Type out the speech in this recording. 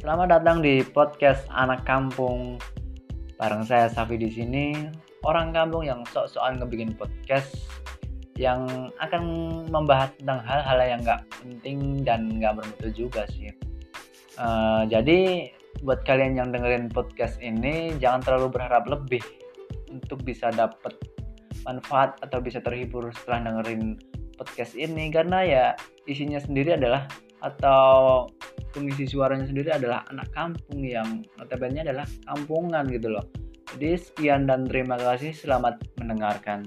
Selamat datang di podcast anak kampung. Bareng saya Safi di sini, orang kampung yang sok-sokan ngebikin podcast yang akan membahas tentang hal-hal yang nggak penting dan nggak bermutu juga sih. Uh, jadi buat kalian yang dengerin podcast ini jangan terlalu berharap lebih untuk bisa dapat manfaat atau bisa terhibur setelah dengerin podcast ini karena ya isinya sendiri adalah atau pengisi suaranya sendiri adalah anak kampung yang notabene adalah kampungan gitu loh. Jadi sekian dan terima kasih selamat mendengarkan.